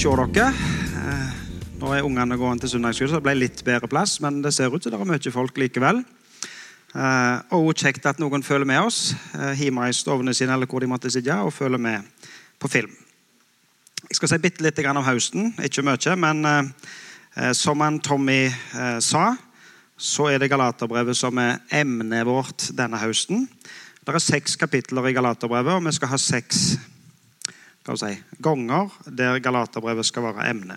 se dere. Eh, Nå er ungene gående til søndagsskole, så det ble litt bedre plass. Men det ser ut som det er mye folk likevel. Eh, Og kjekt at noen følger med oss eh, hjemme i stovene sine eller hvor de måtte sitte, og følger med på film. Jeg skal si bitte litt om høsten. Ikke mye, men eh, eh, som han Tommy eh, sa, så er det Galaterbrevet som er emnet vårt denne høsten. Det er seks kapitler i Galaterbrevet, og vi skal ha seks si, ganger der Galaterbrevet skal være emne.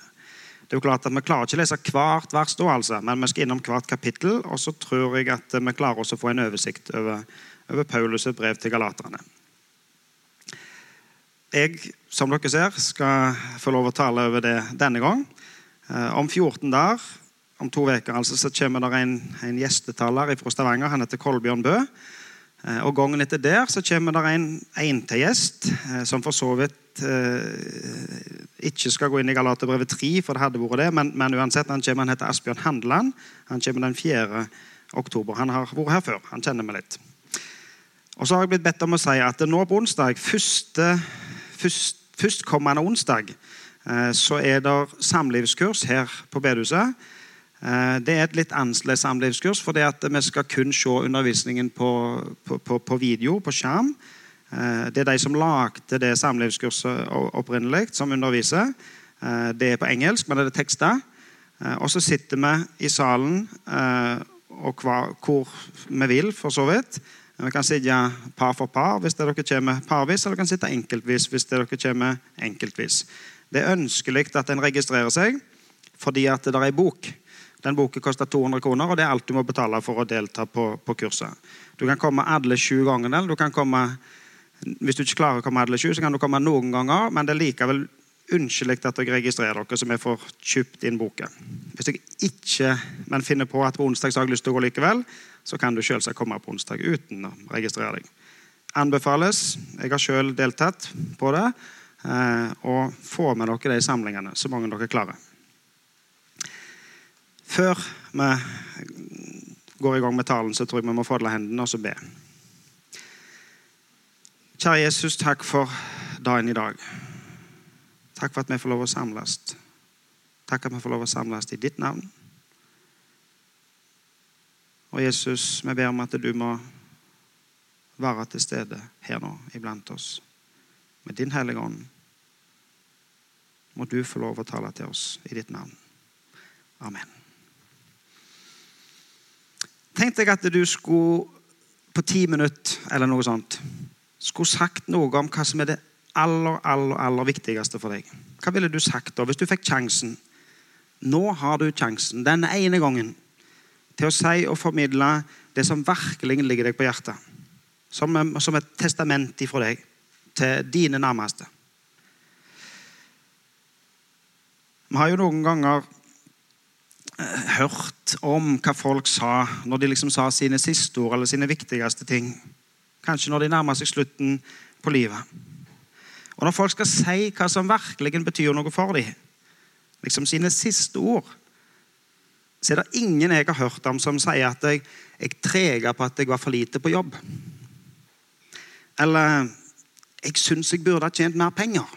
Det er jo klart at Vi klarer ikke å lese hvert vers, da, altså, men vi skal innom hvert kapittel. Og så tror jeg at vi klarer også å få en oversikt over, over Paulus' brev til galaterne. Jeg, som dere ser, skal få lov å tale over det denne gang. Eh, om 14 dager, om to uker, altså, så kommer det en, en gjestetaler fra Stavanger. Han heter Kolbjørn Bø. Eh, Og Gangen etter der så kommer det en en-til-gjest, eh, som for så vidt eh, ikke skal gå inn i Galaterbrevet 3, for det hadde vært det, men, men uansett, han kommer, han heter Asbjørn Handeland. Han kommer den 4. oktober. Han har vært her før. Han kjenner meg litt. Og så har jeg blitt bedt om å si at nå på onsdag, første, først, førstkommende onsdag, eh, så er det samlivskurs her på bedehuset. Eh, Det er et litt annerledes samlivskurs, for vi skal kun se undervisningen på, på, på, på video, på skjerm. Eh, Det er de som lagde det samlivskurset opprinnelig, som underviser. Eh, Det er på engelsk, men det er tekster. Eh, Og så sitter vi i salen hva, hvor vi vil, for så vidt. Vi kan sitte par for par hvis dere kommer parvis, eller vi kan sitte enkeltvis hvis dere kommer enkeltvis. Det er ønskelig at en registrerer seg, fordi at det er en bok. Den boken koster 200 kroner, og det er alt du må betale for å delta på, på kurset. Du kan komme alle sju gangene, eller du kan komme hvis du ikke klarer å komme alle sju, så kan du komme noen ganger, men det er likevel unnskyldig at dere registrerer dere, så vi får kjøpt inn boka. Hvis dere ikke men finner på at på onsdag har jeg lyst til å gå likevel, så kan du selvsagt komme på onsdag uten å registrere deg. Anbefales. Jeg har selv deltatt på det. eh, Og få med dere de samlingene, så mange dere klarer. Før vi går i gang med talen, så tror jeg vi må fordle hendene og så be. Kjære Jesus, takk for dagen i dag. Takk for at vi får lov å samles. Takk at vi får lov å samles i ditt navn. Og Jesus, vi ber om at du må være til stede her nå iblant oss. Med din hellige ånd må du få lov å tale til oss i ditt navn. Amen. Tenk deg at du skulle på ti minutter eller noe sånt skulle sagt noe om hva som er det aller, aller, aller viktigste for deg. Hva ville du sagt da hvis du fikk sjansen? Nå har du sjansen denne ene gangen til å si og formidle det som virkelig ligger deg på hjertet. Som, som et testament ifra deg til dine nærmeste. Vi har jo noen ganger hørt om hva folk sa når de liksom sa sine siste ord eller sine viktigste ting. Kanskje når de nærmer seg slutten på livet. Og når folk skal si hva som virkelig betyr noe for dem, liksom sine siste ord, så er det ingen jeg har hørt om som sier at jeg, jeg trega på at jeg var for lite på jobb. Eller jeg syns jeg burde ha tjent mer penger.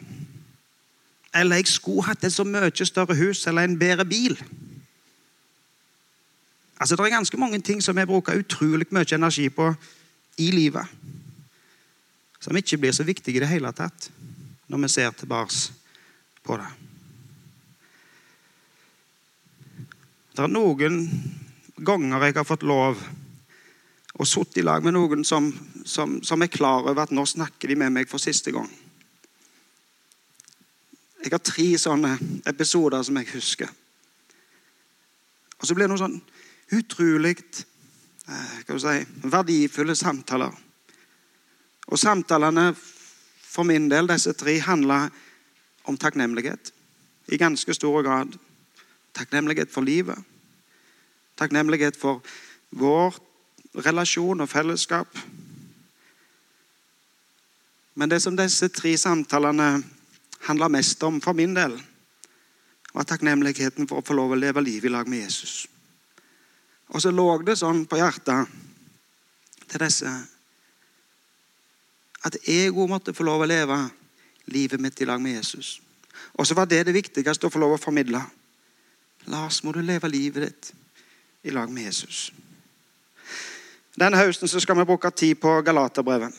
Eller jeg skulle hatt et så mye større hus eller en bedre bil. Altså, Det er ganske mange ting som jeg bruker utrolig mye energi på i livet. Som ikke blir så viktige i det hele tatt når vi ser tilbake på det. Det er noen ganger jeg har fått lov å sittet i lag med noen som, som, som er klar over at nå snakker de med meg for siste gang. Jeg har tre sånne episoder som jeg husker. Og så blir det noe sånn utrolig eh, si, verdifulle samtaler. Og samtalene for min del, disse tre, handler om takknemlighet i ganske stor grad. Takknemlighet for livet. Takknemlighet for vår relasjon og fellesskap. Men det som disse tre samtalene handler mest om for min del, var takknemligheten for å få lov å leve livet i lag med Jesus. Og så lå det sånn på hjertet til disse at jeg måtte få lov å leve livet mitt i lag med Jesus. Og så var det det viktigste å få lov å formidle. Lars, må du leve livet ditt i lag med Jesus. Denne høsten så skal vi bruke tid på Galaterbrevet.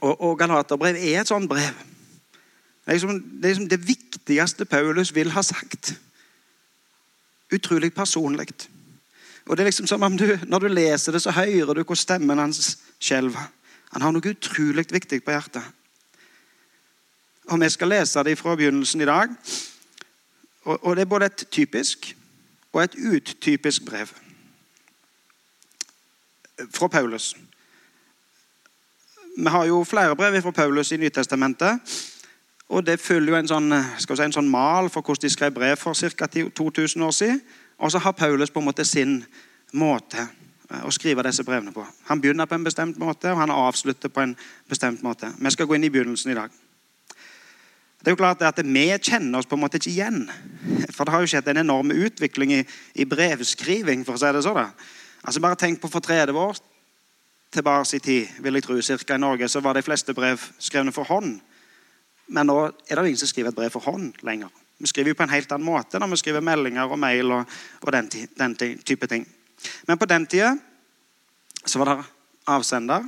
Og, og Galaterbrev er et sånt brev. Det er, liksom, det er liksom det viktigste Paulus vil ha sagt. Utrolig personlig. Og det er liksom som om du, Når du leser det, så hører du hvor stemmen hans skjelver. Han har noe utrolig viktig på hjertet. Og Vi skal lese det fra begynnelsen i dag. Og, og Det er både et typisk og et uttypisk brev fra Paulus. Vi har jo flere brev fra Paulus i Nytestamentet. Og Det følger jo en sånn, si, en sånn mal for hvordan de skrev brev for ca. 2000 år siden. Og så har Paulus på en måte sin måte eh, å skrive disse brevene på. Han begynner på en bestemt måte, og han avslutter på en bestemt måte. Vi skal gå inn i begynnelsen i dag. Det er jo klart at Vi kjenner oss på en måte ikke igjen. For det har jo skjedd en enorm utvikling i, i brevskriving. for å si det sånn. Altså Bare tenk på for 30 år tilbake i tid, vil jeg tro, cirka i Norge, så var de fleste brev skrevne for hånd. Men nå er det ingen som skriver et brev for hånd lenger. Vi skriver jo på en helt annen måte når vi skriver meldinger og mail og, og den, den, type ting. Men på den tida så var det avsender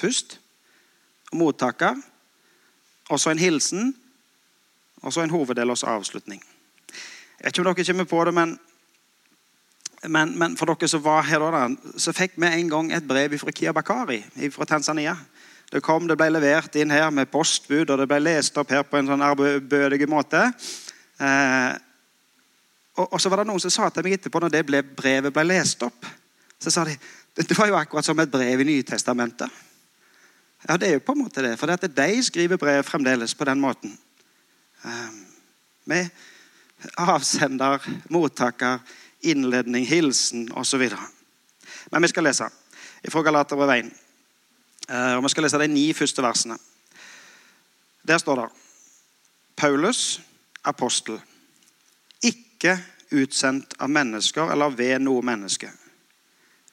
først, og mottaker, og så en hilsen, og så en hoveddel og så avslutning. Jeg vet ikke om dere kommer på det, men, men, men for dere som var her da, så fikk vi en gang et brev fra Kia Bakari fra Tanzania. Det kom, det ble levert inn her med postbud, og det ble lest opp her på en sånn ærbødig måte. Eh, og, og, så var det noen som sa til meg etterpå, når det ble, brevet ble lest opp så sa de det var jo akkurat som et brev i Nytestamentet. Ja, det er jo på en måte det. For det at de skriver brev fremdeles på den måten. Eh, med avsender, mottaker, innledning, hilsen osv. Men vi skal lese fra Galaterbrevet 1. Eh, og Vi skal lese de ni første versene. Der står det Paulus, apostel, ikke utsendt av mennesker eller ved noe menneske,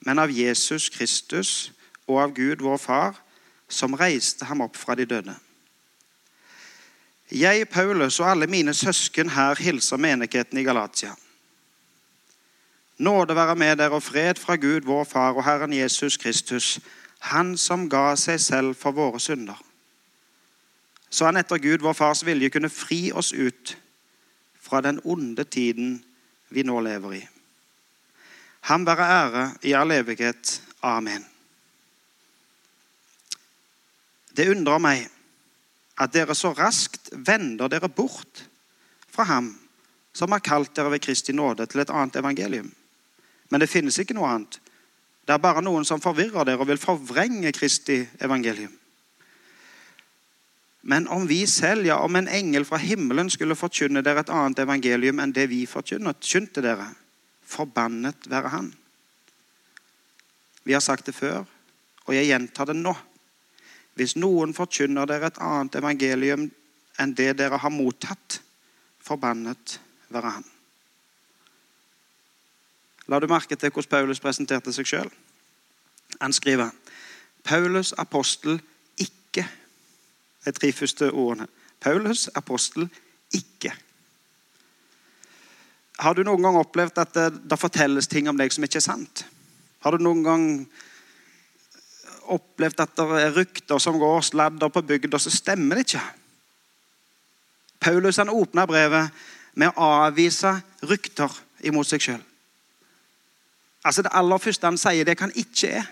men av Jesus Kristus og av Gud, vår Far, som reiste ham opp fra de døde. Jeg, Paulus og alle mine søsken her hilser menigheten i Galatia. Nåde være med dere og fred fra Gud, vår Far og Herren Jesus Kristus, Han som ga seg selv for våre synder. Så han etter Gud, vår Fars vilje, kunne fri oss ut fra den onde tiden vi nå lever i. Ham være ære i all evighet. Amen. Det undrer meg at dere så raskt vender dere bort fra ham som har kalt dere ved Kristi nåde til et annet evangelium. Men det finnes ikke noe annet. Det er bare noen som forvirrer dere og vil forvrenge Kristi evangelium. Men om vi selv, ja, om en engel fra himmelen skulle forkynne dere et annet evangelium enn det vi forkynte dere, forbannet være han. Vi har sagt det før, og jeg gjentar det nå. Hvis noen forkynner dere et annet evangelium enn det dere har mottatt, forbannet være han. La du merke til hvordan Paulus presenterte seg sjøl? Han skriver Paulus apostel. De tre første ordene. Paulus apostel ikke. Har du noen gang opplevd at det, det fortelles ting om deg som ikke er sant? Har du noen gang opplevd at det er rykter som går sladder på bygda, så stemmer det ikke? Paulus han åpna brevet med å avvise rykter imot seg sjøl. Altså Det aller første han sier, det kan ikke er.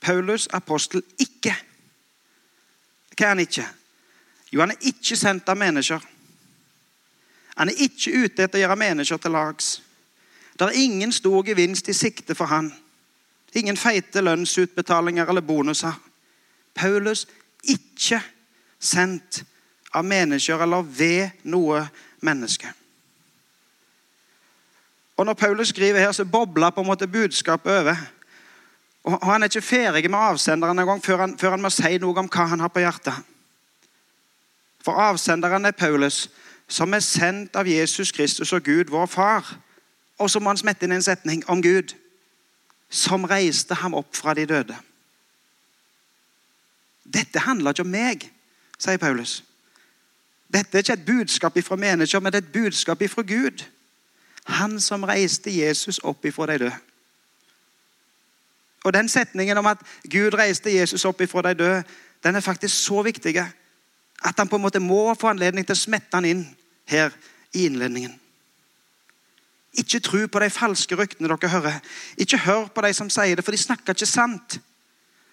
Paulus apostel ikke. Hva er han ikke? Jo, han er ikke sendt av mennesker. Han er ikke ute etter å gjøre mennesker til lags. Det er ingen stor gevinst i sikte for han. Ingen feite lønnsutbetalinger eller bonuser. Paulus ikke sendt av mennesker eller ved noe menneske. Og Når Paulus skriver her, så bobler på en måte budskapet over. Og Han er ikke ferdig med avsenderen engang før, før han må si noe om hva han har på hjertet. For avsenderen er Paulus, som er sendt av Jesus Kristus og Gud, vår far. Og så må han smette inn en setning om Gud, som reiste ham opp fra de døde. Dette handler ikke om meg, sier Paulus. Dette er ikke et budskap fra mennesker, men det er et budskap fra Gud. Han som reiste Jesus opp ifra de døde. Og Den setningen om at Gud reiste Jesus opp ifra de døde, den er faktisk så viktig at han på en måte må få anledning til å smette han inn her i innledningen. Ikke tro på de falske ryktene dere hører. Ikke hør på de som sier det, for de snakker ikke sant.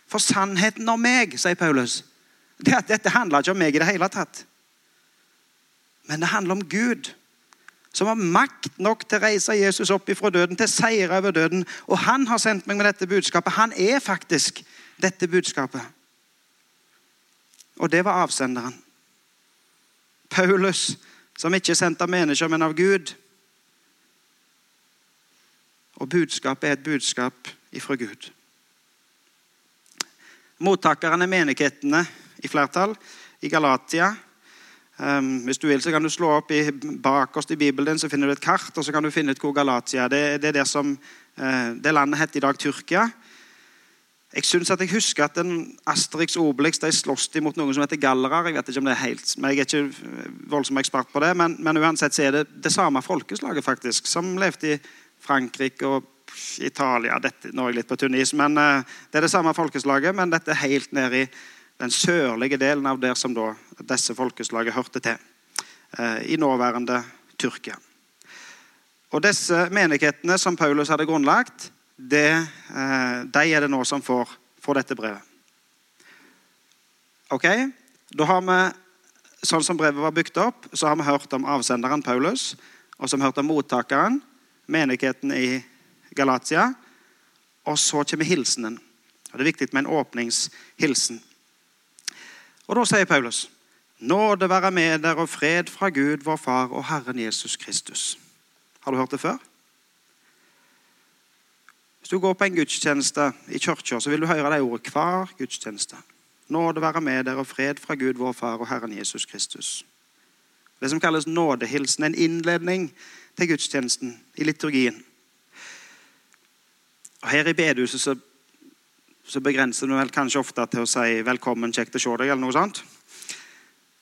For sannheten om meg, sier Paulus, det at dette handler ikke om meg i det hele tatt. Men det handler om Gud, som har makt nok til å reise Jesus opp ifra døden, til seire over døden. Og han har sendt meg med dette budskapet. Han er faktisk dette budskapet. Og det var avsenderen. Paulus, som ikke er sendt av mennesker, men av Gud. Og budskapet er et budskap ifra Gud. Mottakerne er menighetene i flertall i Galatia. Um, hvis du vil, så kan du slå opp i, bakerst i Bibelen din, så finner du et kart, og så kan du finne ut hvor Galatia. Det, det er det som uh, det landet heter i dag Tyrkia. Jeg synes at jeg husker at en Asterix og Obelix de sloss mot noen som heter gallere. Jeg vet ikke om det er helt, men jeg er ikke voldsom ekspert på det, men, men uansett så er det det samme folkeslaget faktisk, som levde i Frankrike og Italia dette, Nå jeg litt på tunn is, men uh, det er det samme folkeslaget, men dette er helt nede i den sørlige delen av der som da disse folkeslaget hørte til. Uh, I nåværende Tyrkia. Og disse menighetene som Paulus hadde grunnlagt, det, uh, de er det nå som får, får dette brevet. Ok, Da har vi, sånn som brevet var bygd opp, så har vi hørt om avsenderen Paulus, og så har vi hørt om mottakeren, menigheten i Galatia. Og så kommer hilsenen. Og Det er viktig med en åpningshilsen. Og Da sier Paulus.: Nåde være med dere og fred fra Gud, vår Far og Herren Jesus Kristus. Har du hørt det før? Hvis du går på en gudstjeneste i kirka, så vil du høre de ordene hver gudstjeneste. Nåde være med dere og fred fra Gud, vår Far og Herren Jesus Kristus. Det som kalles nådehilsen, en innledning til gudstjenesten i liturgien. Og Her i bedehuset så, så begrenser du vel kanskje ofte til å si 'velkommen, kjekt å se deg', eller noe sånt.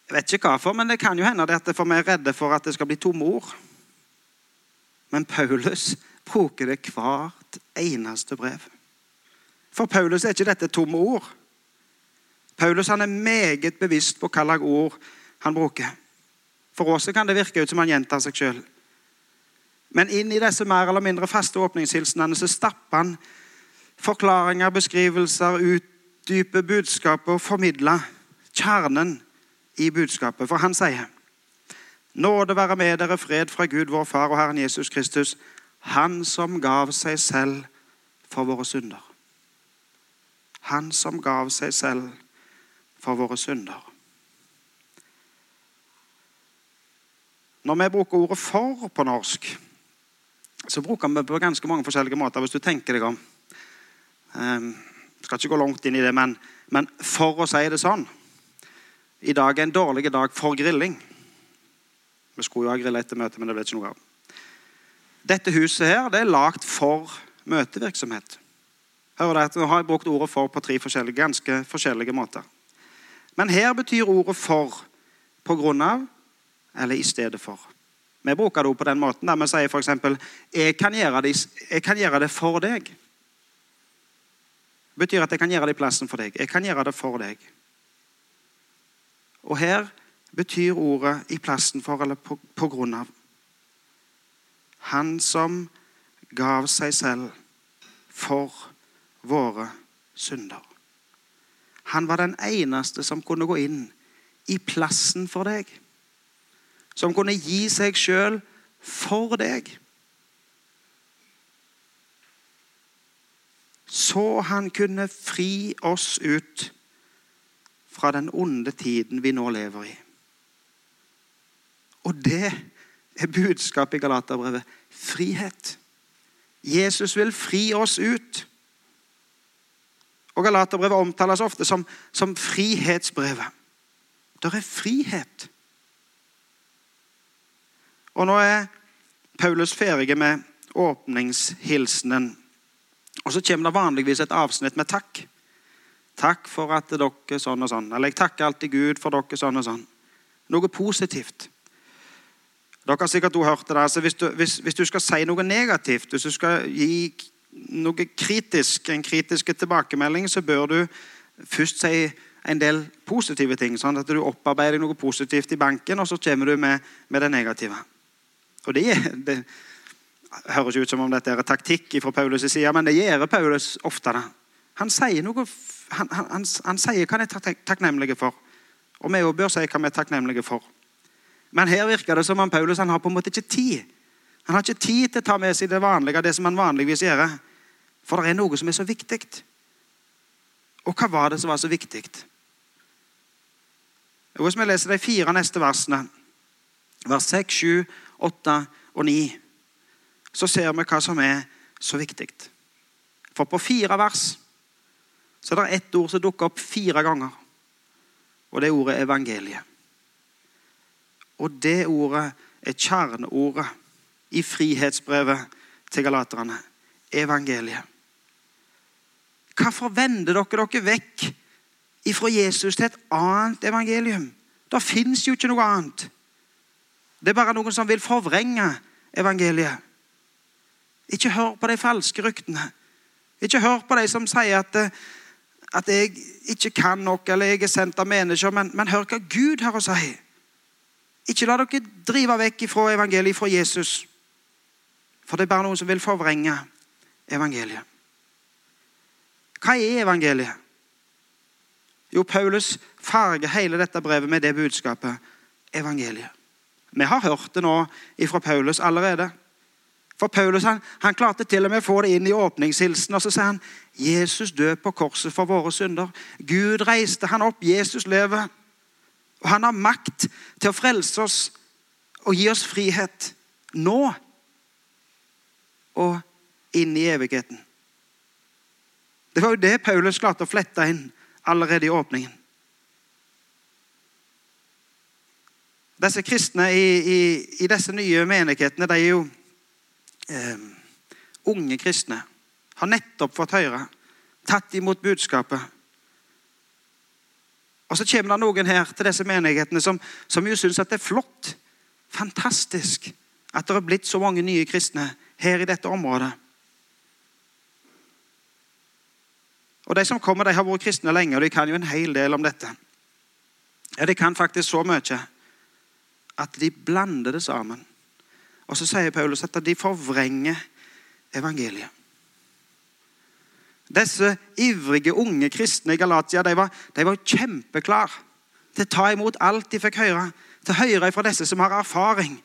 Jeg vet ikke hvorfor, men det kan jo hende at for vi er redde for at det skal bli tomme ord. Men Paulus bruker det hvert eneste brev. For Paulus er ikke dette tomme ord. Paulus er meget bevisst på hva slags ord han bruker. For oss kan det virke ut som han gjentar seg sjøl. Men inn i disse mer eller mindre faste åpningshilsenene så stapper han forklaringer, beskrivelser, utdyper budskapet og formidler kjernen i budskapet. For han sier Nåde være med dere, fred fra Gud, vår Far og Herren Jesus Kristus, Han som gav seg selv for våre synder. Han som gav seg selv for våre synder. Når vi bruker ordet 'for' på norsk, så bruker vi det på ganske mange forskjellige måter. hvis du tenker deg om. Um, skal ikke gå langt inn i det, men, men, for å si det sånn I dag er en dårlig dag for grilling. Vi skulle jo ha grilla etter møtet, men det ble ikke noe av. Dette huset her, det er lagd for møtevirksomhet. Hører dere, Nå har jeg brukt ordet 'for' på tre forskjellige, ganske forskjellige måter. Men her betyr ordet 'for' på grunn av eller i stedet for. Vi bruker det på den måten der vi sier f.eks.: jeg, 'Jeg kan gjøre det for deg'. Betyr at jeg kan gjøre det i plassen for deg. Jeg kan gjøre det for deg. Og her betyr ordet 'i plassen for' eller på, på grunn av'. Han som gav seg selv for våre synder. Han var den eneste som kunne gå inn i plassen for deg som kunne gi seg sjøl for deg. Så han kunne fri oss ut fra den onde tiden vi nå lever i. Og det er budskapet i Galaterbrevet. Frihet. Jesus vil fri oss ut. Og Galaterbrevet omtales ofte som, som frihetsbrevet. Det er frihet. Og nå er Paulus ferdig med åpningshilsenen. Og så kommer det vanligvis et avsnitt med takk. Takk for at dere sånn og sånn. Eller jeg takker alltid Gud for dere sånn og sånn. noe positivt. Dere har sikkert hørt det. Altså, hvis, du, hvis, hvis, du, skal si noe negativt, hvis du skal gi noe kritisk, en kritisk tilbakemelding, så bør du først si en del positive ting. sånn at du opparbeider noe positivt i banken, og så kommer du med, med det negative. Og det, det høres ut som om dette er taktikk fra Paulus' side, men det gjør Paulus ofte. Han sier, noe, han, han, han sier hva han er takknemlig for. Og vi bør si hva vi er takknemlige for. Men her virker det som om Paulus han har på en måte ikke tid. Han har ikke tid til å ta med seg det vanlige, det som han vanligvis gjør. For det er noe som er så viktig. Og hva var det som var så viktig? Hvis vi leser de fire neste versene, vers 6, 7, 8 og 9, så ser vi hva som er så viktig. For på fire vers så er det ett ord som dukker opp fire ganger. Og det er ordet evangeliet. Og det ordet er kjerneordet i frihetsbrevet til galaterne. Evangeliet. Hvorfor vender dere dere vekk ifra Jesus til et annet evangelium? Det fins jo ikke noe annet. Det er bare noen som vil forvrenge evangeliet. Ikke hør på de falske ryktene. Ikke hør på de som sier at, at jeg ikke kan nok, eller jeg er sendt av mennesker, men, men hør hva Gud har å si. Ikke la dere drive vekk fra evangeliet, fra Jesus. For det er bare noen som vil forvrenge evangeliet. Hva er evangeliet? Jo, Paulus farger hele dette brevet med det budskapet evangeliet. Vi har hørt det nå fra Paulus allerede. For Paulus han, han klarte til og med å få det inn i åpningshilsen. Og så sier han Jesus død på korset for våre synder. Gud reiste han opp. Jesus lever. Og han har makt til å frelse oss og gi oss frihet nå og inn i evigheten. Det var jo det Paulus klarte å flette inn allerede i åpningen. Disse kristne i, i, i disse nye menighetene de er jo eh, unge kristne. Har nettopp fått høre, tatt imot budskapet og så kommer det noen her til disse menighetene som, som jo syns det er flott, fantastisk, at det har blitt så mange nye kristne her i dette området. Og De som kommer, de har vært kristne lenge, og de kan jo en hel del om dette. Ja, De kan faktisk så mye at de blander det sammen. Og så sier Paulus at de forvrenger evangeliet. Disse ivrige, unge kristne i Galatia de var, de var kjempeklar til å ta imot alt de fikk høre. Til å høre fra disse som har erfaring.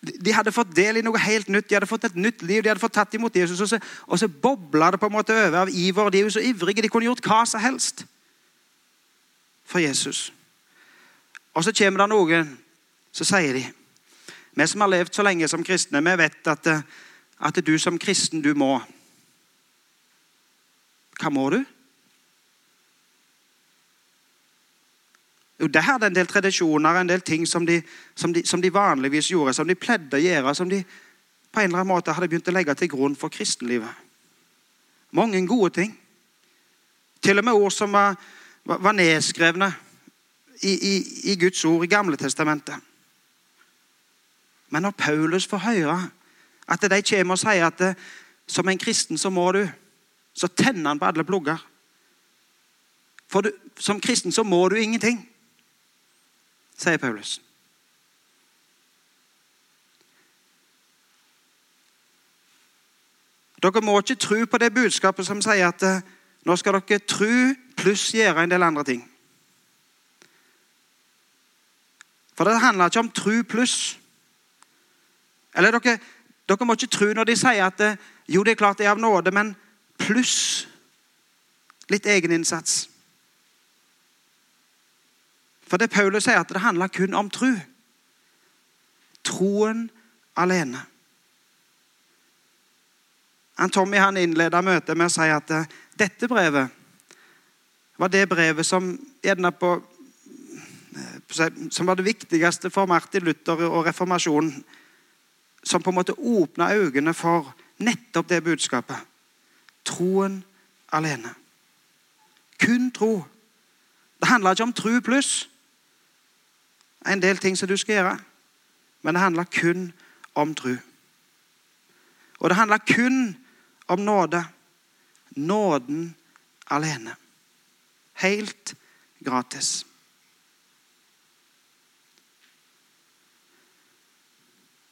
De hadde fått del i noe helt nytt. De hadde fått et nytt liv. De hadde fått tatt imot Jesus, Og så, og så bobla det på en måte over av iver. De er jo så ivrige. De kunne gjort hva som helst for Jesus. Og så kommer det noen så sier de Vi som har levd så lenge som kristne, vi vet at, at du som kristen, du må. Hva må du? Jo, det hadde en del tradisjoner, en del ting som de, som, de, som de, vanligvis gjorde, som de pleide å gjøre, som de på en eller annen måte hadde begynt å legge til grunn for kristenlivet. Mange gode ting. Til og med ord som var, var nedskrevne i, i, i, Guds ord i Gamle testamentet. Men når Paulus får høre at de kommer og sier at som en kristen så må du så tenner han på alle plugger. For du, som kristen så må du ingenting, sier Paulus. Dere må ikke tro på det budskapet som sier at nå skal dere tro pluss gjøre en del andre ting. For det handler ikke om tro pluss. Eller dere, dere må ikke tro når de sier at eh, jo, det er klart det er av nåde, men pluss litt egeninnsats. For det Paulus sier, at det handler kun om tro. Troen alene. Han Tommy han innleda møtet med å si at uh, dette brevet var det brevet som på uh, som var det viktigste for Martin Luther og reformasjonen. Som på en måte åpna øynene for nettopp det budskapet troen alene. Kun tro. Det handler ikke om tro pluss. en del ting som du skal gjøre. Men det handler kun om tro. Og det handler kun om nåde. Nåden alene. Helt gratis.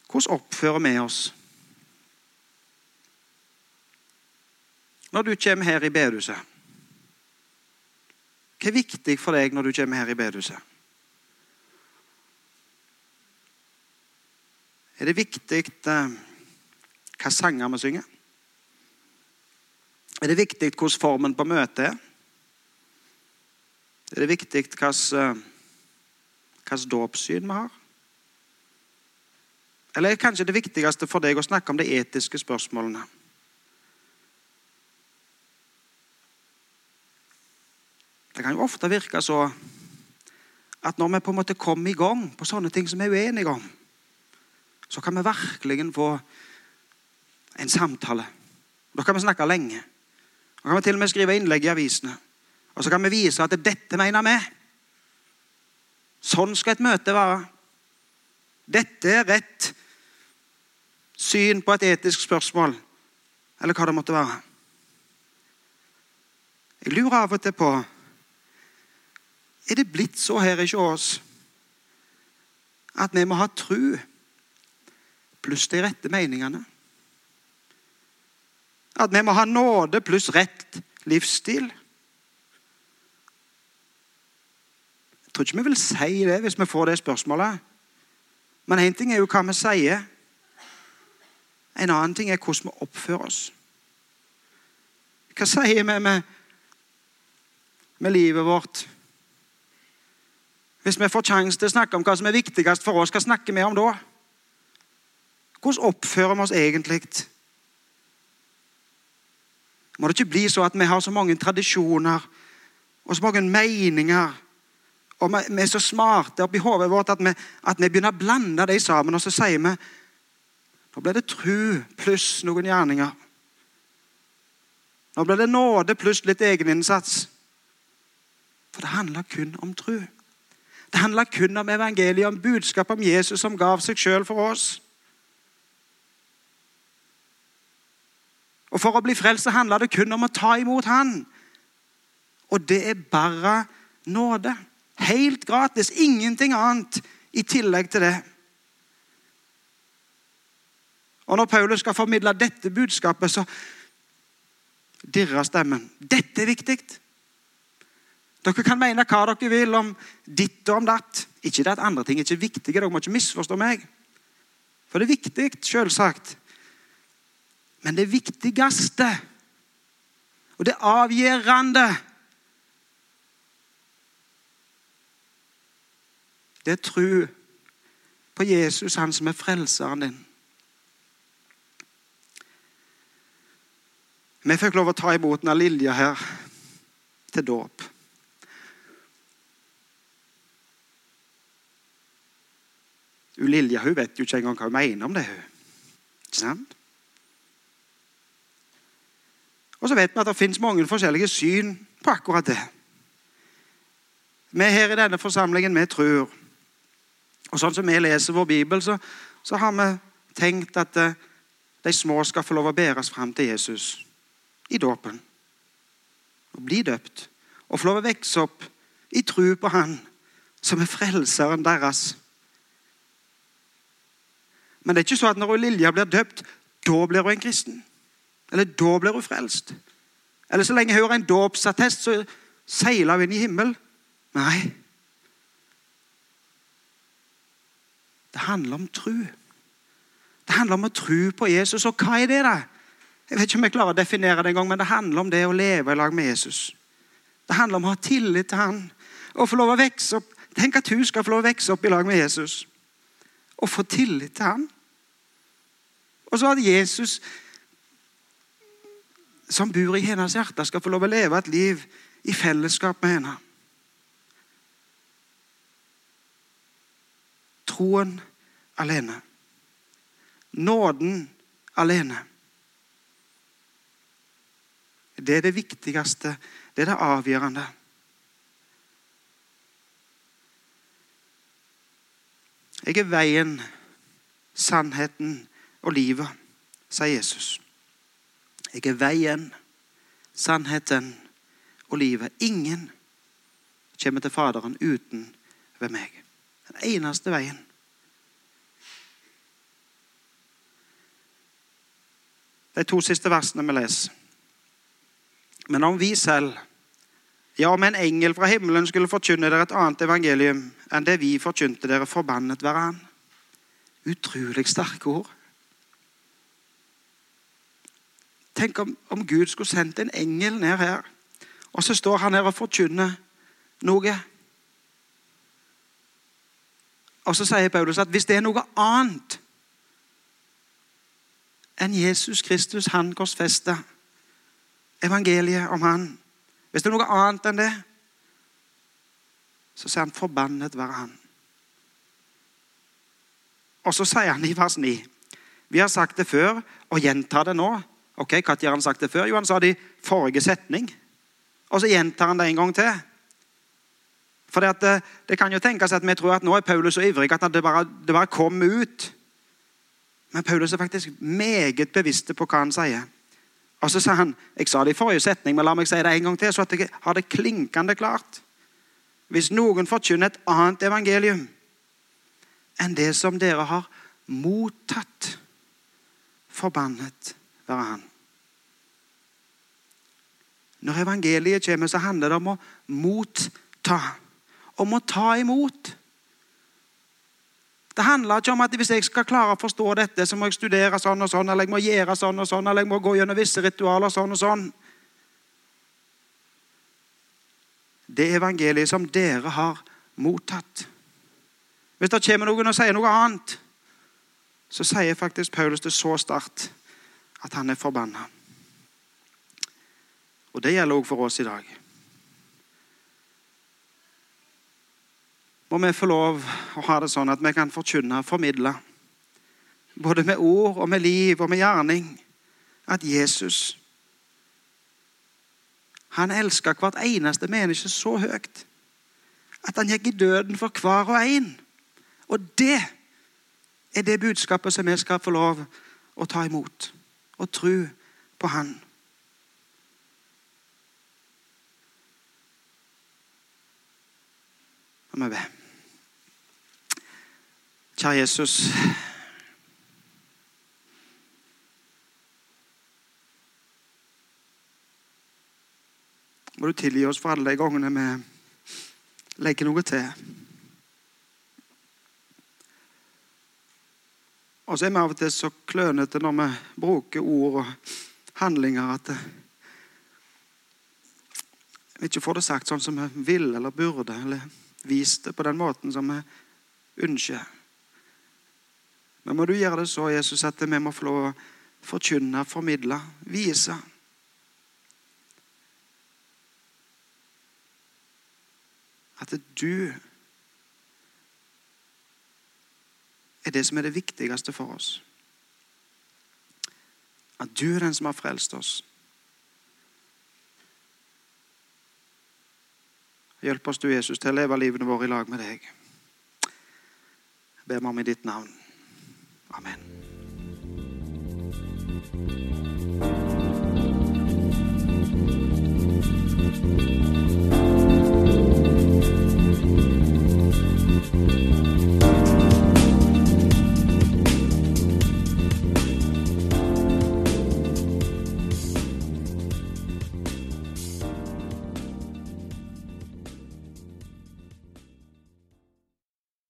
Hvordan oppfører vi oss når du kommer her i bedehuset? Hva er viktig for deg når du kommer her i bedehuset? Er det viktig eh, hva sanger vi synger? Er det viktig hvordan formen på møtet er? Er det viktig hvilket eh, dåpssyn vi har? Eller er kanskje det viktigste for deg å snakke om de etiske spørsmålene? Det kan jo ofte virke så at når vi på en måte kommer i gang på sånne ting som vi er uenige om, så kan vi virkelig få en samtale. Da kan vi snakke lenge. Da kan vi til og med skrive innlegg i avisene. Og så kan vi vise at dette mener vi. Sånn skal et møte være. Dette er rett syn på et etisk spørsmål, eller hva det måtte være. Jeg lurer av og til på Er det blitt så her i oss at vi må ha tru pluss de rette meningene? At vi må ha nåde pluss rett livsstil? Jeg tror ikke vi vil si det hvis vi får det spørsmålet. Men én ting er jo hva vi sier. En annen ting er hvordan vi oppfører oss. Hva sier vi med, med livet vårt? Hvis vi får sjanse til å snakke om hva som er viktigst for oss, hva snakker vi om da? Hvordan oppfører vi oss egentlig? Må det ikke bli så at vi har så mange tradisjoner og så mange meninger og vi er så smarte oppi hodet vårt at vi, at vi begynner å blande dem sammen, og så sier vi nå ble det tru pluss noen gjerninger. Nå ble det nåde pluss litt egeninnsats. For det handler kun om tru. Det handler kun om evangeliet, om budskap om Jesus som gav seg sjøl for oss. Og For å bli frelst så handler det kun om å ta imot Han. Og det er bare nåde. Helt gratis. Ingenting annet i tillegg til det. Og når Paulus skal formidle dette budskapet, så dirrer stemmen. Dette er viktig. Dere kan mene hva dere vil om ditt og om datt. Ikke det at andre ting er ikke viktige. Dere må ikke misforstå meg. For det er viktig, selvsagt. Men det viktigste, og det avgjørende Det er tro på Jesus, han som er frelseren din. Vi fikk lov å ta imot denne Lilja her til dåp. Lilja hun vet jo ikke engang hva hun mener om det. Ikke sant? Og så vet vi at det finnes mange forskjellige syn på akkurat det. Vi her i denne forsamlingen vi tror. Og Sånn som vi leser vår bibel, så, så har vi tenkt at eh, de små skal få lov å bæres fram til Jesus i dåpen. Og bli døpt. Og få lov å vokse opp i tru på Han som er frelseren deres. Men det er ikke så at når Lilja blir døpt, da blir hun en kristen. Eller da blir hun frelst. Eller så lenge hun har en dåpsattest, så seiler hun inn i himmelen. Nei. Det handler om tru. Det handler om å tro på Jesus. Og hva er det, da? Jeg vet ikke om jeg klarer å definere det engang, men det handler om det å leve i lag med Jesus. Det handler om å ha tillit til han. Og få lov å vokse opp. Tenk at hun skal få lov å vokse opp i lag med Jesus. Og få tillit til han. Og så at Jesus, som bor i hennes hjerte, skal få lov å leve et liv i fellesskap med henne. Troen alene. Nåden alene. Det er det viktigste. Det er det avgjørende. Jeg er veien, sannheten og livet, sier Jesus. Jeg er veien, sannheten og livet. Ingen kommer til Faderen uten ved meg. Den eneste veien. De to siste versene vi leser. Men om vi selv, ja, om en engel fra himmelen skulle forkynne dere et annet evangelium enn det vi forkynte dere, forbannet være han. Utrolig sterke ord. Tenk om, om Gud skulle sendt en engel ned her, og så står han her og forkynner noe. Og så sier Paulus at hvis det er noe annet enn Jesus Kristus, han korsfesta, evangeliet om han Hvis det er noe annet enn det, så sier han 'forbannet være han'. Og så sier han i vers 9 Vi har sagt det før og gjentar det nå. Ok, Når har han sagt det før? Jo, han sa det i forrige setning. Og så gjentar han det en gang til. For det, det, det, kan jo tenkes at vi tror at nå er Paulus så ivrig at det bare, det bare kom ut. Men Paulus er faktisk meget bevisst på hva han sier. Og så sa han jeg sa det i forrige setning, men la meg si det en gang til, så at jeg har det klinkende klart. Hvis noen forkynner et annet evangelium enn det som dere har mottatt, forbannet være han. Når evangeliet kommer, så handler det om å motta. Om å ta imot. Det handler ikke om at hvis jeg skal klare å forstå dette, så må jeg studere sånn og sånn, eller jeg må gjøre sånn og sånn, eller jeg må gå gjennom visse ritualer sånn og sånn. Det evangeliet som dere har mottatt. Hvis det kommer noen og sier noe annet, så sier faktisk Paulus det så sterkt at han er forbanna. Og det gjelder òg for oss i dag. Må vi få lov å ha det sånn at vi kan forkynne og formidle, både med ord og med liv og med gjerning, at Jesus han elska hvert eneste menneske så høyt at han gikk i døden for hver og en. Og det er det budskapet som vi skal få lov å ta imot og tro på Han. La vi be. Kjære Jesus. Må du tilgi oss for alle de gangene vi legger noe til. Og så er vi av og til så klønete når vi bruker ord og handlinger at vi ikke får det sagt sånn som vi vil eller burde, eller vist det på den måten som vi ønsker. Men må du gjøre det så, Jesus, at vi må få lov å forkynne, formidle, vise. At du er det som er det viktigste for oss. At du er den som har frelst oss. Hjelp oss du, Jesus, til å leve livene våre i lag med deg. Jeg ber meg om i ditt navn. Amen.